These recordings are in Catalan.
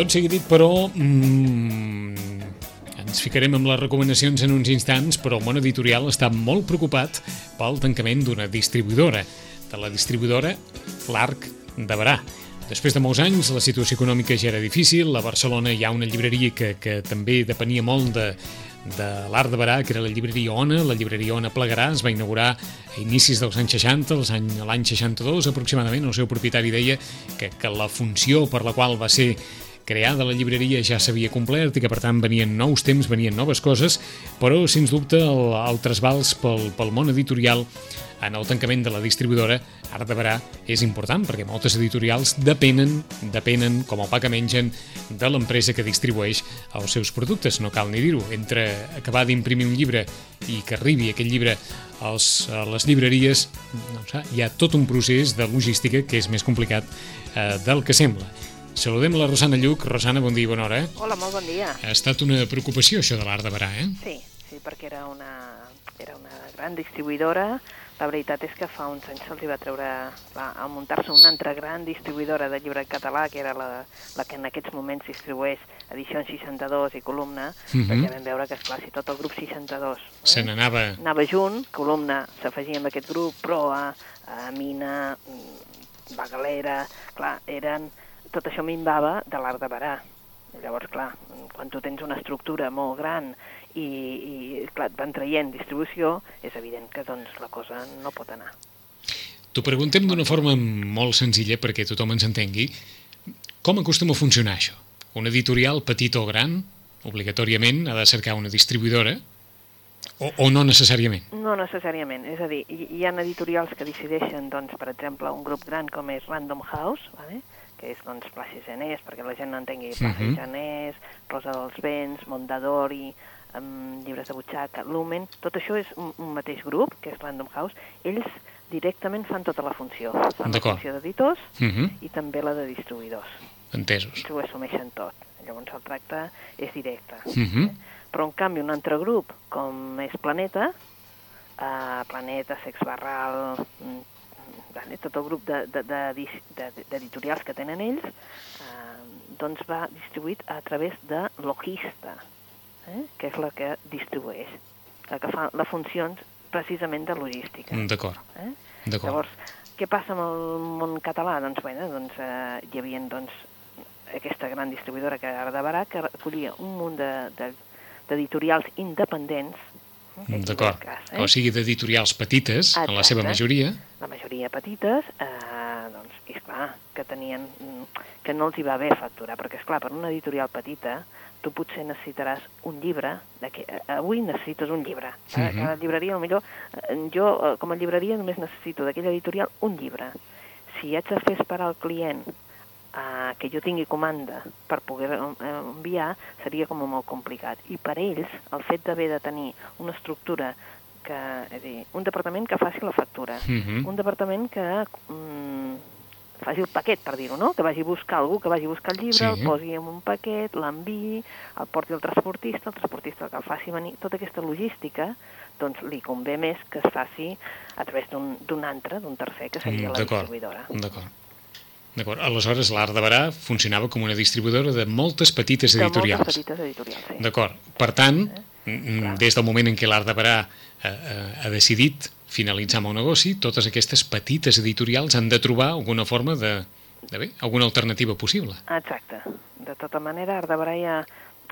Tot sigui dit, però, mmm, ens ficarem amb les recomanacions en uns instants, però el món editorial està molt preocupat pel tancament d'una distribuïdora, de la distribuïdora L'Arc de Barà. Després de molts anys, la situació econòmica ja era difícil. A Barcelona hi ha una llibreria que, que també depenia molt de, de l'Art de Barà, que era la llibreria Ona. La llibreria Ona Plegarà es va inaugurar a inicis dels anys 60, l'any 62 aproximadament. El seu propietari deia que, que la funció per la qual va ser creada la llibreria ja s'havia complert i que per tant venien nous temps, venien noves coses, però sens dubte el, el trasbals pel, pel món editorial en el tancament de la distribuïdora Art de Barà és important perquè moltes editorials depenen, depenen com el pa que mengen de l'empresa que distribueix els seus productes, no cal ni dir-ho. Entre acabar d'imprimir un llibre i que arribi aquest llibre als, a les llibreries, doncs, hi ha tot un procés de logística que és més complicat eh, del que sembla. Saludem la Rosana Lluc. Rosana, bon dia i bona hora. Hola, molt bon dia. Ha estat una preocupació això de l'art de Barà, eh? Sí, sí, perquè era una, era una gran distribuïdora. La veritat és que fa uns anys se'ls va treure, va, al muntar-se una altra gran distribuïdora de llibre català, que era la, la que en aquests moments distribueix edicions 62 i columna, uh -huh. perquè vam veure que, esclar, si tot el grup 62 eh, se n'anava anava junt, columna s'afegia amb aquest grup, proa, a mina, la galera, clar, eren tot això minvava de l'art de Barà. Llavors, clar, quan tu tens una estructura molt gran i, i clar, et van traient distribució, és evident que doncs, la cosa no pot anar. T'ho preguntem d'una forma molt senzilla perquè tothom ens entengui. Com acostuma a funcionar això? Un editorial, petit o gran, obligatòriament ha de cercar una distribuïdora o, o no necessàriament? No necessàriament. És a dir, hi, hi ha editorials que decideixen, doncs, per exemple, un grup gran com és Random House, ¿vale? Que és doncs, Plaça Genés, perquè la gent no entengui, Plaça uh -huh. Genés, Rosa dels Vents, Mondadori, um, llibres de butxaca, Lumen, tot això és un, un mateix grup, que és Random House, ells directament fan tota la funció. Fan la funció d'editors uh -huh. i també la de distribuïdors. Entesos. Ells ho assumeixen tot. Llavors el tracte és directe. Uh -huh. eh? Però en canvi un altre grup, com és Planeta, uh, Planeta, Sex Barral, vale, tot el grup d'editorials de, de, de, que tenen ells, eh, doncs va distribuït a través de Logista, eh, que és la que distribueix, la que fa les funcions precisament de logística. D'acord. Eh? Llavors, què passa amb el món català? Doncs, bueno, doncs, eh, hi havia doncs, aquesta gran distribuïdora que ara de Barà, que recollia un munt d'editorials de, de, independents D'acord. Eh? O sigui, d'editorials petites, Exacte. en la seva majoria. La majoria petites, eh, doncs, i esclar, que tenien, que no els hi va bé facturar, perquè esclar, per una editorial petita, tu potser necessitaràs un llibre, de que, eh, avui necessites un llibre. Uh -huh. Cada llibreria, millor, jo com a llibreria només necessito d'aquella editorial un llibre. Si haig de fer esperar al client uh, que jo tingui comanda per poder enviar seria com molt complicat. I per ells, el fet d'haver de tenir una estructura que, és dir, un departament que faci la factura, uh -huh. un departament que mm, faci el paquet, per dir-ho, no? Que vagi a buscar algú, que vagi a buscar el llibre, sí. el posi en un paquet, l'enviï, el porti al transportista, el transportista que el faci venir, tota aquesta logística, doncs li convé més que es faci a través d'un altre, d'un tercer, que seria mm, la distribuïdora. D'acord. D'acord. Aleshores, l'Art de Barà funcionava com una distribuïdora de moltes petites editorials. De moltes petites editorials, sí. D'acord. Per tant, eh? Des del moment en què l'Art de Barà eh, eh, ha decidit finalitzar amb el negoci, totes aquestes petites editorials han de trobar alguna forma de, de bé, alguna alternativa possible. Exacte. De tota manera, Art de Barà ja,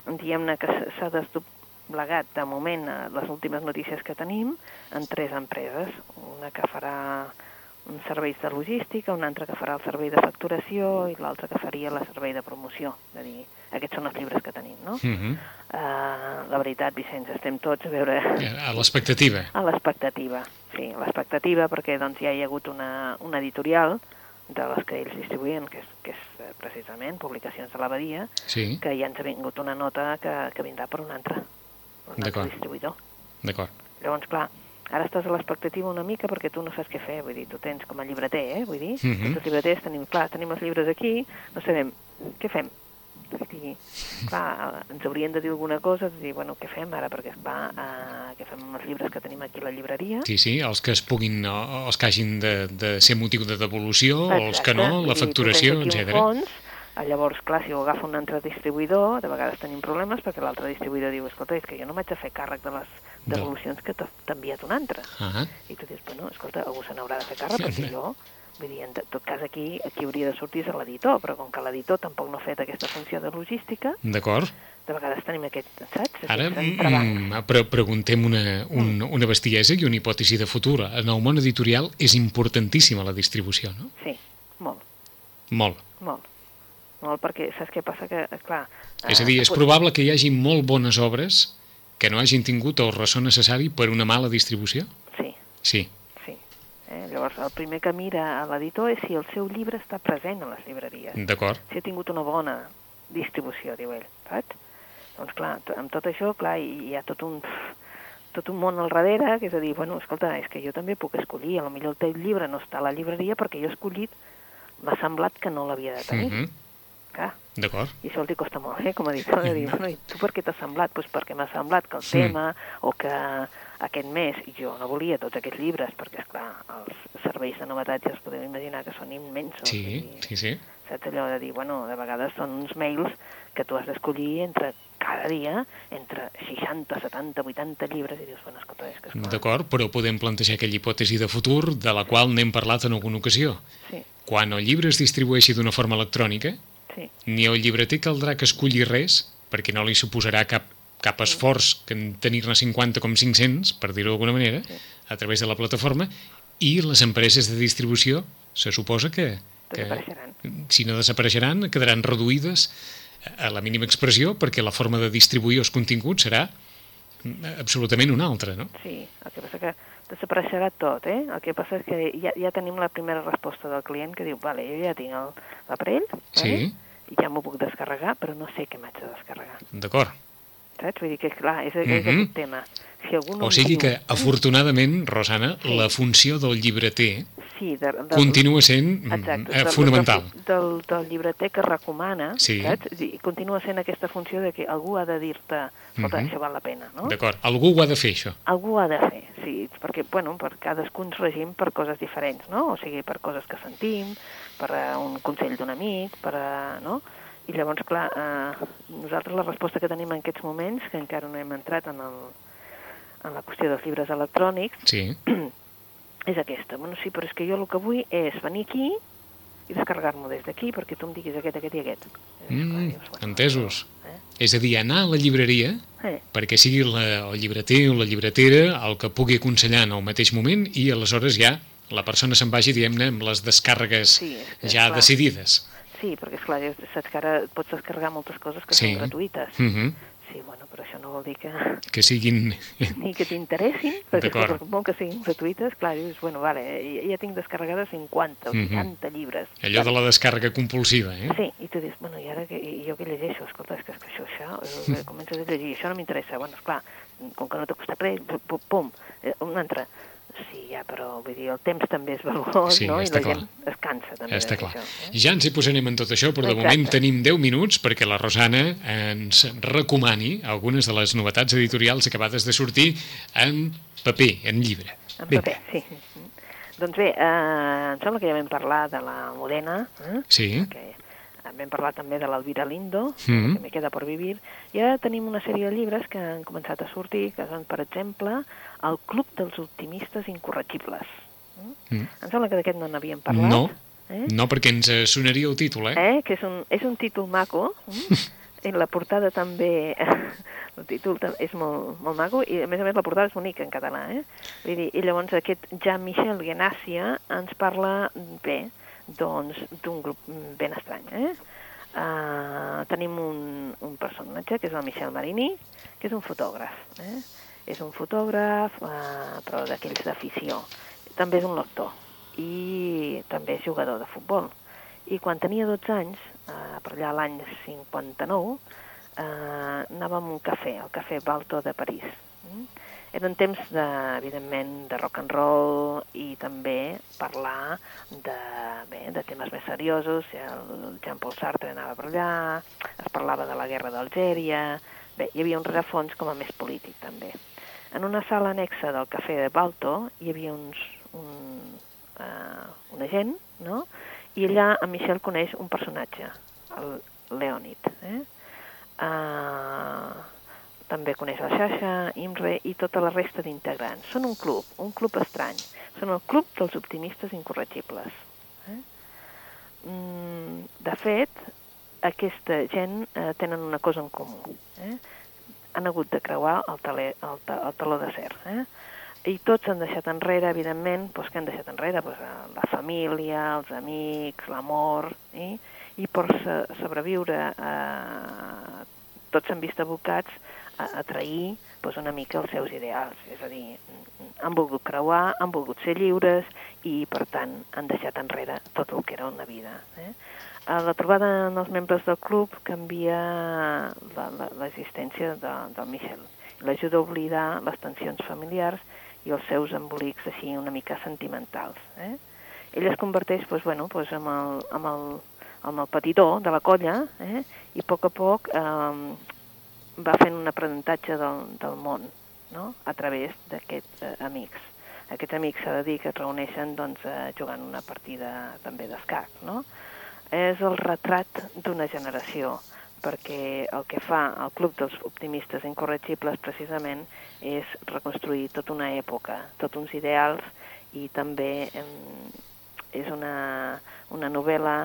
diguem-ne que s'ha desdoblegat de moment a les últimes notícies que tenim en tres empreses. Una que farà un serveis de logística, un altre que farà el servei de facturació i l'altre que faria el servei de promoció. És a dir, aquests són els llibres que tenim, no? Uh -huh. uh, la veritat, Vicenç, estem tots a veure... A l'expectativa. A l'expectativa, sí, a l'expectativa, perquè doncs, ja hi ha hagut una, una editorial de les que ells distribuïen, que és, que és eh, precisament Publicacions de l'Abadia, sí. que ja ens ha vingut una nota que, que vindrà per un altre, un altre distribuïdor. D'acord. Llavors, clar, ara estàs a l'expectativa una mica perquè tu no saps què fer, vull dir, tu tens com a llibreter, eh, vull dir, uh -huh. tots els llibreters tenim, clar, tenim els llibres aquí, no sabem, què fem? I, clar, ens haurien de dir alguna cosa, de dir, bueno, què fem ara, perquè, clar, uh, què fem amb els llibres que tenim aquí a la llibreria? Sí, sí, els que es puguin, els que hagin de, de ser motiu de devolució, Exacte, els que no, la facturació, etc. fons, Ah, Llavors, clar, si ho agafa un altre distribuïdor, de vegades tenim problemes perquè l'altre distribuïdor diu, escolta, és que jo no m'haig de fer càrrec de les. Devolucions que t'ha enviat un altre. Ah, I tu dius, bueno, escolta, algú se n'haurà de fer càrrec perquè jo... Vull dir, en tot cas aquí, aquí hauria de sortir és l'editor, però com que l'editor tampoc no ha fet aquesta funció de logística, d'acord. de vegades tenim aquest, saps? Ara Aquest entrebanc. mm, pre preguntem una, un, una bestiesa i una hipòtesi de futur. En el món editorial és importantíssima la distribució, no? Sí, molt, Molt. molt. Molt, perquè saps què passa? Que, clar... És a dir, eh, és pot- probable que hi hagi molt bones obres que no hagin tingut el ressò necessari per una mala distribució? Sí, Sí. sí. Eh? Llavors, el primer que mira l'editor és si el seu llibre està present a les llibreries. D'acord. si ha tingut una bona distribució, diu ell, saps? Doncs clar, amb tot això, clar, hi ha tot un, tot un món al darrere, que és a dir, bueno, escolta, és que jo també puc escollir, a lo millor el teu llibre no està a la llibreria perquè jo he escollit, m'ha semblat que no l'havia de tenir, Mhm. clar, D'acord. i això els costa molt, eh, com a editor, de dir, bueno, i tu per què t'ha semblat? Doncs perquè m'ha semblat que el Mm. tema, o que aquest mes jo no volia tots aquests llibres, perquè, és clar els serveis de novetats ja es podeu imaginar que són immensos. Sí, i- sí, sí. saps allò de dir, bueno, de vegades són uns mails que tu has d'escollir entre cada dia, entre 60, 70, 80 llibres, i dius, bueno, escolta, és que D'acord, però podem plantejar aquella hipòtesi de futur de la qual n'hem parlat en alguna ocasió. sí, Quan el llibre es distribueixi d'una forma electrònica, sí, ni el llibreter caldrà que esculli res, perquè no li suposarà cap, cap esforç que en tenir-ne 50 com 500, per dir-ho d'alguna manera, a través de la plataforma, i les empreses de distribució se suposa que, que si no desapareixeran, quedaran reduïdes a la mínima expressió, perquè la forma de distribuir els continguts serà mm, absolutament una altra, no? Sí, el que passa que desapareixerà tot, eh? El que passa és que ja, ja tenim la primera resposta del client que diu, vale, jo ja tinc el- l'aparell, Sí. vale? i ja m'ho puc descarregar, però no sé què m'haig de descarregar. D'acord. Saps? Vull dir que, clar, és, és Mhm. aquest tema. Si algú no O sigui diu- que, afortunadament, Rosana, Sí. la funció del llibreter sí, de, de, continua sent mm, Exacte, eh, del- fonamental. Del, del, del llibreter que recomana, Sí. saps? I continua sent aquesta funció de que algú ha de dir-te, escolta, Mhm. això val la pena, no? D'acord. Algú ho ha de fer, això. Algú ho ha de fer, sí, perquè, bueno, per cadascú ens regim per coses diferents, no? O sigui, per coses que sentim, per a un consell d'un amic, per a, no? I llavors, clar, eh, nosaltres la resposta que tenim en aquests moments, que encara no hem entrat en, el, en la qüestió dels llibres electrònics, Sí. és aquesta. Bueno, sí, però és que jo el que vull és venir aquí i descarregar-m'ho des d'aquí perquè tu em diguis aquest, aquest i aquest. Dius, Mm, dius, bueno, entesos. Eh? És a dir, anar a la llibreria Eh, perquè sigui la, el llibreter o la llibretera el que pugui aconsellar en el mateix moment i aleshores ja la persona se'n vagi, diguem-ne, amb les descàrregues Sí, ja clar. decidides. Sí, perquè, esclar, saps que ara pots descarregar moltes coses que Sí. són gratuïtes. Mm Sí, bueno, però això no vol dir que Que siguin... ni que t'interessin, perquè per molt que siguin gratuïtes, clar, dius, bueno, vale, ja, ja tinc descarregades 50 o Mhm. 60 llibres. Allò de la descàrrega compulsiva, eh? Sí, i tu dius, bueno, i ara que, i jo què llegeixo? Escolta, és que, és que això, això, eh, comences a llegir, això no m'interessa. Bueno, esclar, com que no t'ha costat res, pum, pum, eh, un altre. Sí, ja, però vull dir, el temps també és valuós, Sí, no? I la clar. gent es cansa també Està de clar. això. Eh? Ja ens hi posarem en tot això, però de Exacte. moment tenim 10 minuts perquè la Rosana ens recomani algunes de les novetats editorials acabades de sortir en paper, en llibre. En Vinga. paper, sí. Doncs bé, eh, em sembla que ja vam parlar de la Modena, eh? Sí, que vam parlar també de l'Alvira Lindo, Mhm. que me queda per vivir, i ara tenim una sèrie de llibres que han començat a sortir, que són, per exemple, El Club dels Optimistes Incorregibles. Mm? Mm. Em sembla que d'aquest no n'havíem parlat. No. Eh? no perquè ens eh, sonaria el títol, eh? eh? Que és un, és un títol maco, mm? i la portada també... El títol és molt, molt maco i, a més a més, la portada és bonica en català. Eh? Vull dir, I llavors aquest Jean-Michel Guenassia ens parla bé doncs d'un grup ben estrany. Eh? Uh, tenim un, un personatge, que és el Michel Marini, que és un fotògraf. Eh? És un fotògraf, uh, però d'aquells d'afició. També és un lector i també és jugador de futbol. I quan tenia 12 anys, uh, per allà l'any 59, uh, anava a un cafè, el cafè Balto de París. Mm? Eren temps, de, evidentment, de rock and roll i també parlar de, bé, de temes més seriosos. El Jean-Paul Sartre anava per allà, es parlava de la guerra d'Algèria... Bé, hi havia un rerefons com a més polític, també. En una sala anexa del cafè de Balto hi havia uns, un, uh, una gent, no? I allà en Michel coneix un personatge, el Leònid. Eh? Uh, també coneix la xarxa, IMRE i tota la resta d'integrants. Són un club, un club estrany. Són el club dels optimistes incorregibles. Eh? Mm, de fet, aquesta gent eh, tenen una cosa en comú. Eh? Han hagut de creuar el, taler, el, ta, el taló de cer. Eh? I tots han deixat enrere, evidentment, doncs, que han deixat enrere? Doncs, la família, els amics, l'amor, eh? i per sobreviure eh, tots s'han vist abocats a, a trair doncs, una mica els seus ideals. És a dir, han volgut creuar, han volgut ser lliures i, per tant, han deixat enrere tot el que era una vida. Eh? La trobada en els membres del club canvia l'existència de, del Michel. L'ajuda a oblidar les tensions familiars i els seus embolics així una mica sentimentals. Eh? Ell es converteix doncs, bueno, doncs, amb, el, amb, el, amb el petitó de la colla eh? i a poc a poc eh, va fent un aprenentatge del, del món no? a través d'aquests eh, amics. Aquests amics s'ha de dir que es reuneixen doncs, eh, jugant una partida també d'escac. No? És el retrat d'una generació perquè el que fa el Club dels Optimistes Incorregibles precisament és reconstruir tota una època, tots uns ideals i també és una, una novel·la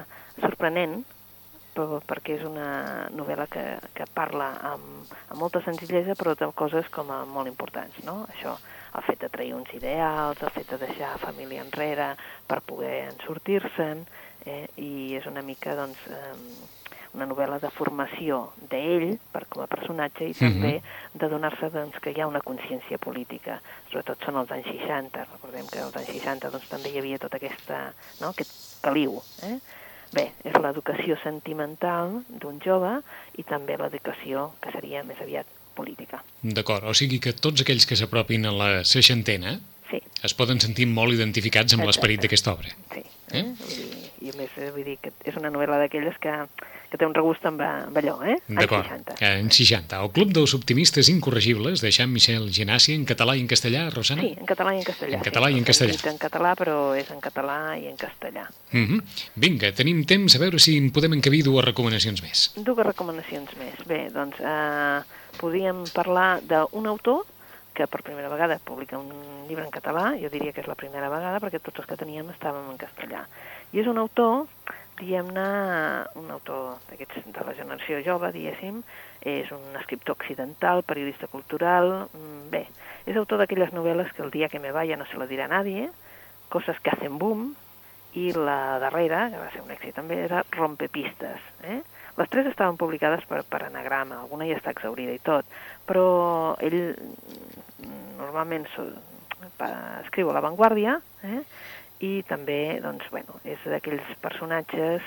sorprenent però perquè és una novel·la que, que parla amb, amb molta senzillesa però de coses com a molt importants, no? Això, el fet de trair uns ideals, el fet de deixar família enrere per poder sortir-se'n, eh? i és una mica, doncs, eh, una novel·la de formació d'ell per com a personatge i també uh mhm. -huh. de donar-se doncs, que hi ha una consciència política. Sobretot són els anys 60, recordem que als anys 60 doncs, també hi havia tota aquesta, no? aquest caliu. Eh? Bé, és l'educació sentimental d'un jove i també l'educació que seria més aviat política. D'acord, o sigui que tots aquells que s'apropin a la seixantena sí. es poden sentir molt identificats amb l'esperit d'aquesta obra. Sí, eh? eh? I a més eh, vull dir que és una novel·la d'aquelles que que té un regust amb, amb allò, eh? D'acord, en 60. El Club dels Optimistes Incorregibles de Jean-Michel Genassi en català i en castellà, Rosana? Sí, en català i en castellà. En català sí, i en castellà. En català, però és en català i en castellà. Uh mhm. -huh. Vinga, tenim temps a veure si en podem encabir dues recomanacions més. Dues recomanacions més. Bé, doncs eh, podríem parlar d'un autor que per primera vegada publica un llibre en català, jo diria que és la primera vegada perquè tots els que teníem estàvem en castellà. I és un autor diguem-ne, un autor d'aquests de la generació jove, diguéssim, és un escriptor occidental, periodista cultural, mm, bé, és autor d'aquelles novel·les que el dia que me vaya no se lo dirà nadie, coses que hacen boom, i la darrera, que va ser un èxit també, era Rompepistes. Eh? Les tres estaven publicades per, per anagrama, alguna ja està exaurida i tot, però ell mm, normalment escriu a La Vanguardia, eh? I també, doncs, bueno, és d'aquells personatges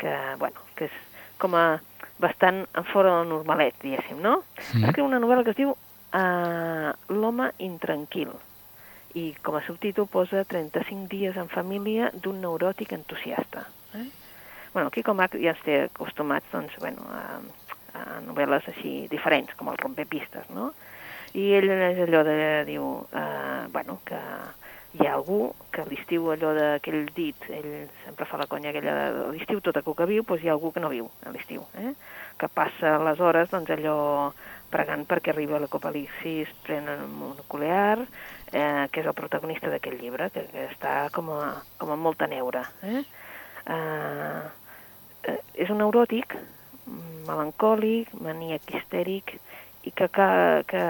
que, bueno, que és com a bastant fora del normalet, diguéssim, no? Mm. Escriu una novel·la que es diu uh, L'home intranquil i com a subtítol posa 35 dies en família d'un neuròtic entusiasta. Eh? Bueno, aquí com ja ens té acostumats doncs, bueno, a, a novel·les així diferents, com el Rompepistes, no? I ell és allò de, diu, uh, bueno, que hi ha algú que a l'estiu allò d'aquell dit, ell sempre fa la conya aquella de l'estiu tot a cuca viu, doncs hi ha algú que no viu a l'estiu, eh? que passa les hores doncs allò pregant perquè arriba l'Ecopalixis pren el monoculear, eh, que és el protagonista d'aquest llibre, que, que està com a, com a molta neura. Eh? Eh, eh, és un neuròtic, melancòlic, maníac histèric, i que, que, que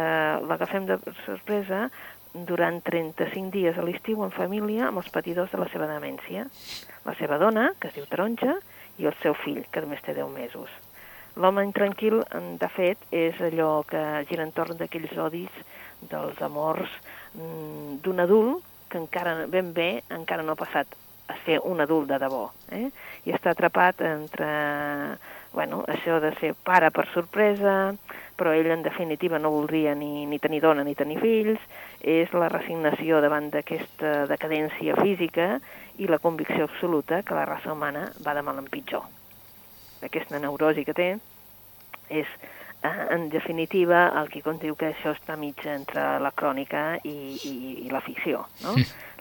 l'agafem de sorpresa durant 35 dies a l'estiu en família amb els patidors de la seva demència. La seva dona, que es diu Taronja, i el seu fill, que només té 10 mesos. L'home intranquil, de fet, és allò que gira entorn d'aquells odis, dels amors mm, d'un adult que encara ben bé encara no ha passat a ser un adult de debò. Eh? I està atrapat entre bueno, això de ser pare per sorpresa, però ell en definitiva no voldria ni, ni tenir dona ni tenir fills, és la resignació davant d'aquesta decadència física i la convicció absoluta que la raça humana va de mal en pitjor. Aquesta neurosi que té és, en definitiva, el que condiu que això està mig entre la crònica i, i, i la ficció. No?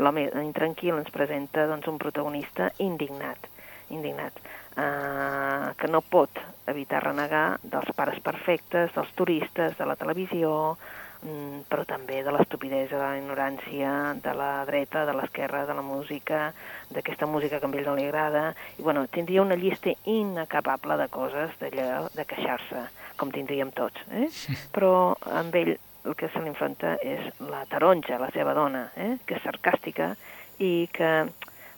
L'home intranquil ens presenta doncs, un protagonista indignat indignat, eh, que no pot evitar renegar dels pares perfectes, dels turistes, de la televisió, però també de l'estupidesa, de la ignorància, de la dreta, de l'esquerra, de la música, d'aquesta música que a ell no li agrada, i bueno, tindria una llista inacabable de coses d'allò de queixar-se, com tindríem tots, eh? Però amb ell el que se l'enfronta és la taronja, la seva dona, eh? que és sarcàstica i que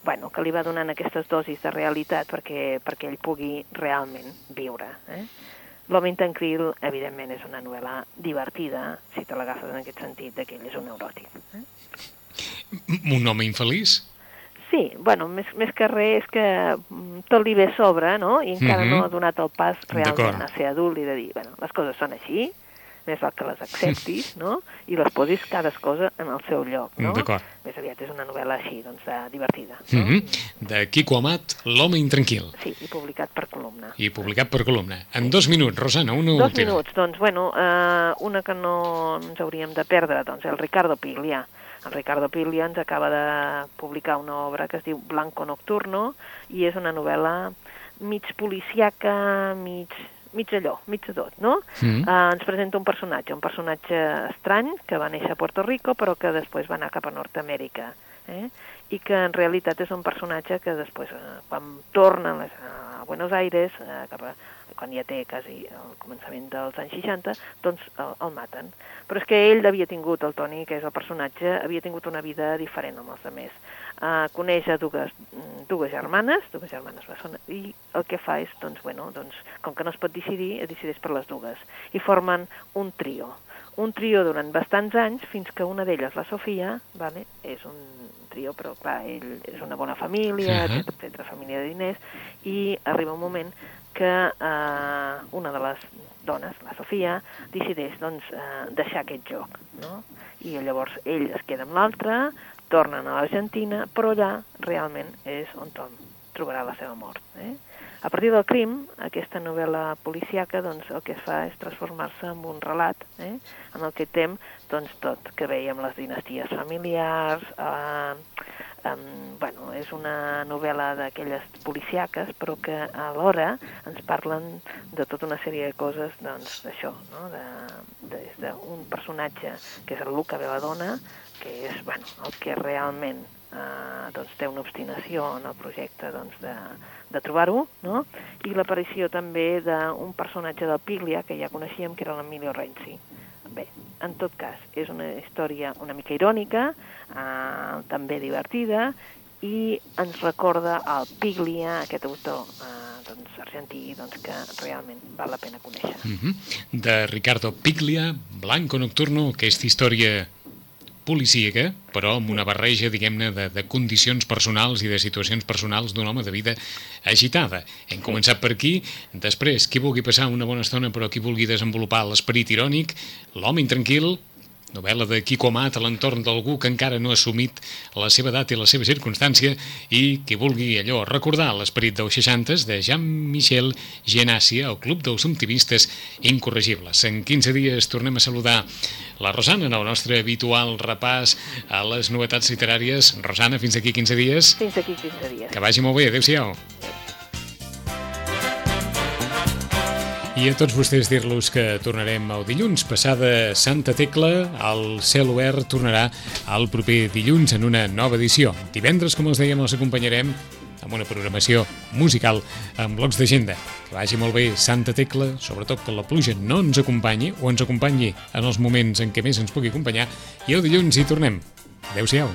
bueno, que li va donant aquestes dosis de realitat perquè, perquè ell pugui realment viure. Eh? L'home intranquil, evidentment, és una novel·la divertida, si te l'agafes en aquest sentit, que ell és un neuròtic. Eh? Un home infeliç? Sí, bueno, més, més que res és que mm, tot li ve a sobre, no? I encara mm -hmm. no ha donat el pas realment a ser adult i de dir, bueno, les coses són així, més val que les acceptis, no? I les posis cadascosa en el seu lloc, no? D'acord. Més aviat és una novel·la així, doncs, de, divertida. No? Mm -hmm. De Quico Amat, L'home intranquil. Sí, i publicat per columna. I publicat per columna. En dos minuts, Rosana, una Dos última. minuts, doncs, bueno, eh, una que no ens hauríem de perdre, doncs, el Ricardo Piglia. El Ricardo Piglia ens acaba de publicar una obra que es diu Blanco Nocturno i és una novel·la mig policiaca, mig mig allò, mig tot, no? Mm. Uh, ens presenta un personatge, un personatge estrany que va néixer a Puerto Rico però que després va anar cap a Nord-Amèrica, eh? i que en realitat és un personatge que després, eh, quan torna a, les, a Buenos Aires, eh, cap a, quan ja té quasi el començament dels anys 60, doncs el, el maten. Però és que ell havia tingut, el Toni, que és el personatge, havia tingut una vida diferent amb els altres. Uh, coneix a dues, dues germanes, dues germanes bessones, i el que fa és, doncs, bueno, doncs, com que no es pot decidir, es decideix per les dues, i formen un trio. Un trio durant bastants anys, fins que una d'elles, la Sofia, vale, és un trio, però clar, ell és una bona família, Ahà. etc, etc, família de diners, i arriba un moment que eh, una de les dones, la Sofia, decideix doncs, eh, deixar aquest joc, no? I llavors ell es queda amb l'altre, tornen a l'Argentina, però allà realment és on Tom trobarà la seva mort. Eh? A partir del crim, aquesta novel·la policiaca doncs, el que fa és transformar-se en un relat eh? en el que tem doncs, tot que veiem les dinasties familiars, eh, um, bueno, és una novel·la d'aquelles policiaques, però que alhora ens parlen de tota una sèrie de coses, doncs, d'això, no? de, de, d'un personatge que és el Luca Belladonna, que és, bueno, el que realment eh, doncs, té una obstinació en el projecte doncs, de, de trobar-ho, no? i l'aparició també d'un personatge del Piglia, que ja coneixíem, que era l'Emilio Renzi. En tot cas, és una història una mica irònica, eh, també divertida, i ens recorda el Piglia, aquest autor eh, doncs, argentí, doncs, que realment val la pena conèixer. Mm -hmm. De Ricardo Piglia, Blanco Nocturno, aquesta història policíaca, però amb una barreja, diguem-ne, de, de condicions personals i de situacions personals d'un home de vida agitada. Hem començat per aquí, després, qui vulgui passar una bona estona però qui vulgui desenvolupar l'esperit irònic, l'home intranquil, novel·la de Quico Amat a l'entorn d'algú que encara no ha assumit la seva edat i la seva circumstància i qui vulgui allò recordar l'esperit dels 60 de Jean-Michel Genàcia, el Club dels Optimistes Incorregibles. En 15 dies tornem a saludar la Rosana en el nostre habitual repàs a les novetats literàries. Rosana, fins aquí 15 dies. Fins aquí 15 dies. Que vagi molt bé. Adéu-siau. I a tots vostès dir-los que tornarem el dilluns. Passada Santa Tecla, el cel obert tornarà el proper dilluns en una nova edició. Divendres, com els dèiem, els acompanyarem amb una programació musical amb blocs d'agenda. Que vagi molt bé Santa Tecla, sobretot que la pluja no ens acompanyi o ens acompanyi en els moments en què més ens pugui acompanyar i el dilluns hi tornem. Adéu-siau.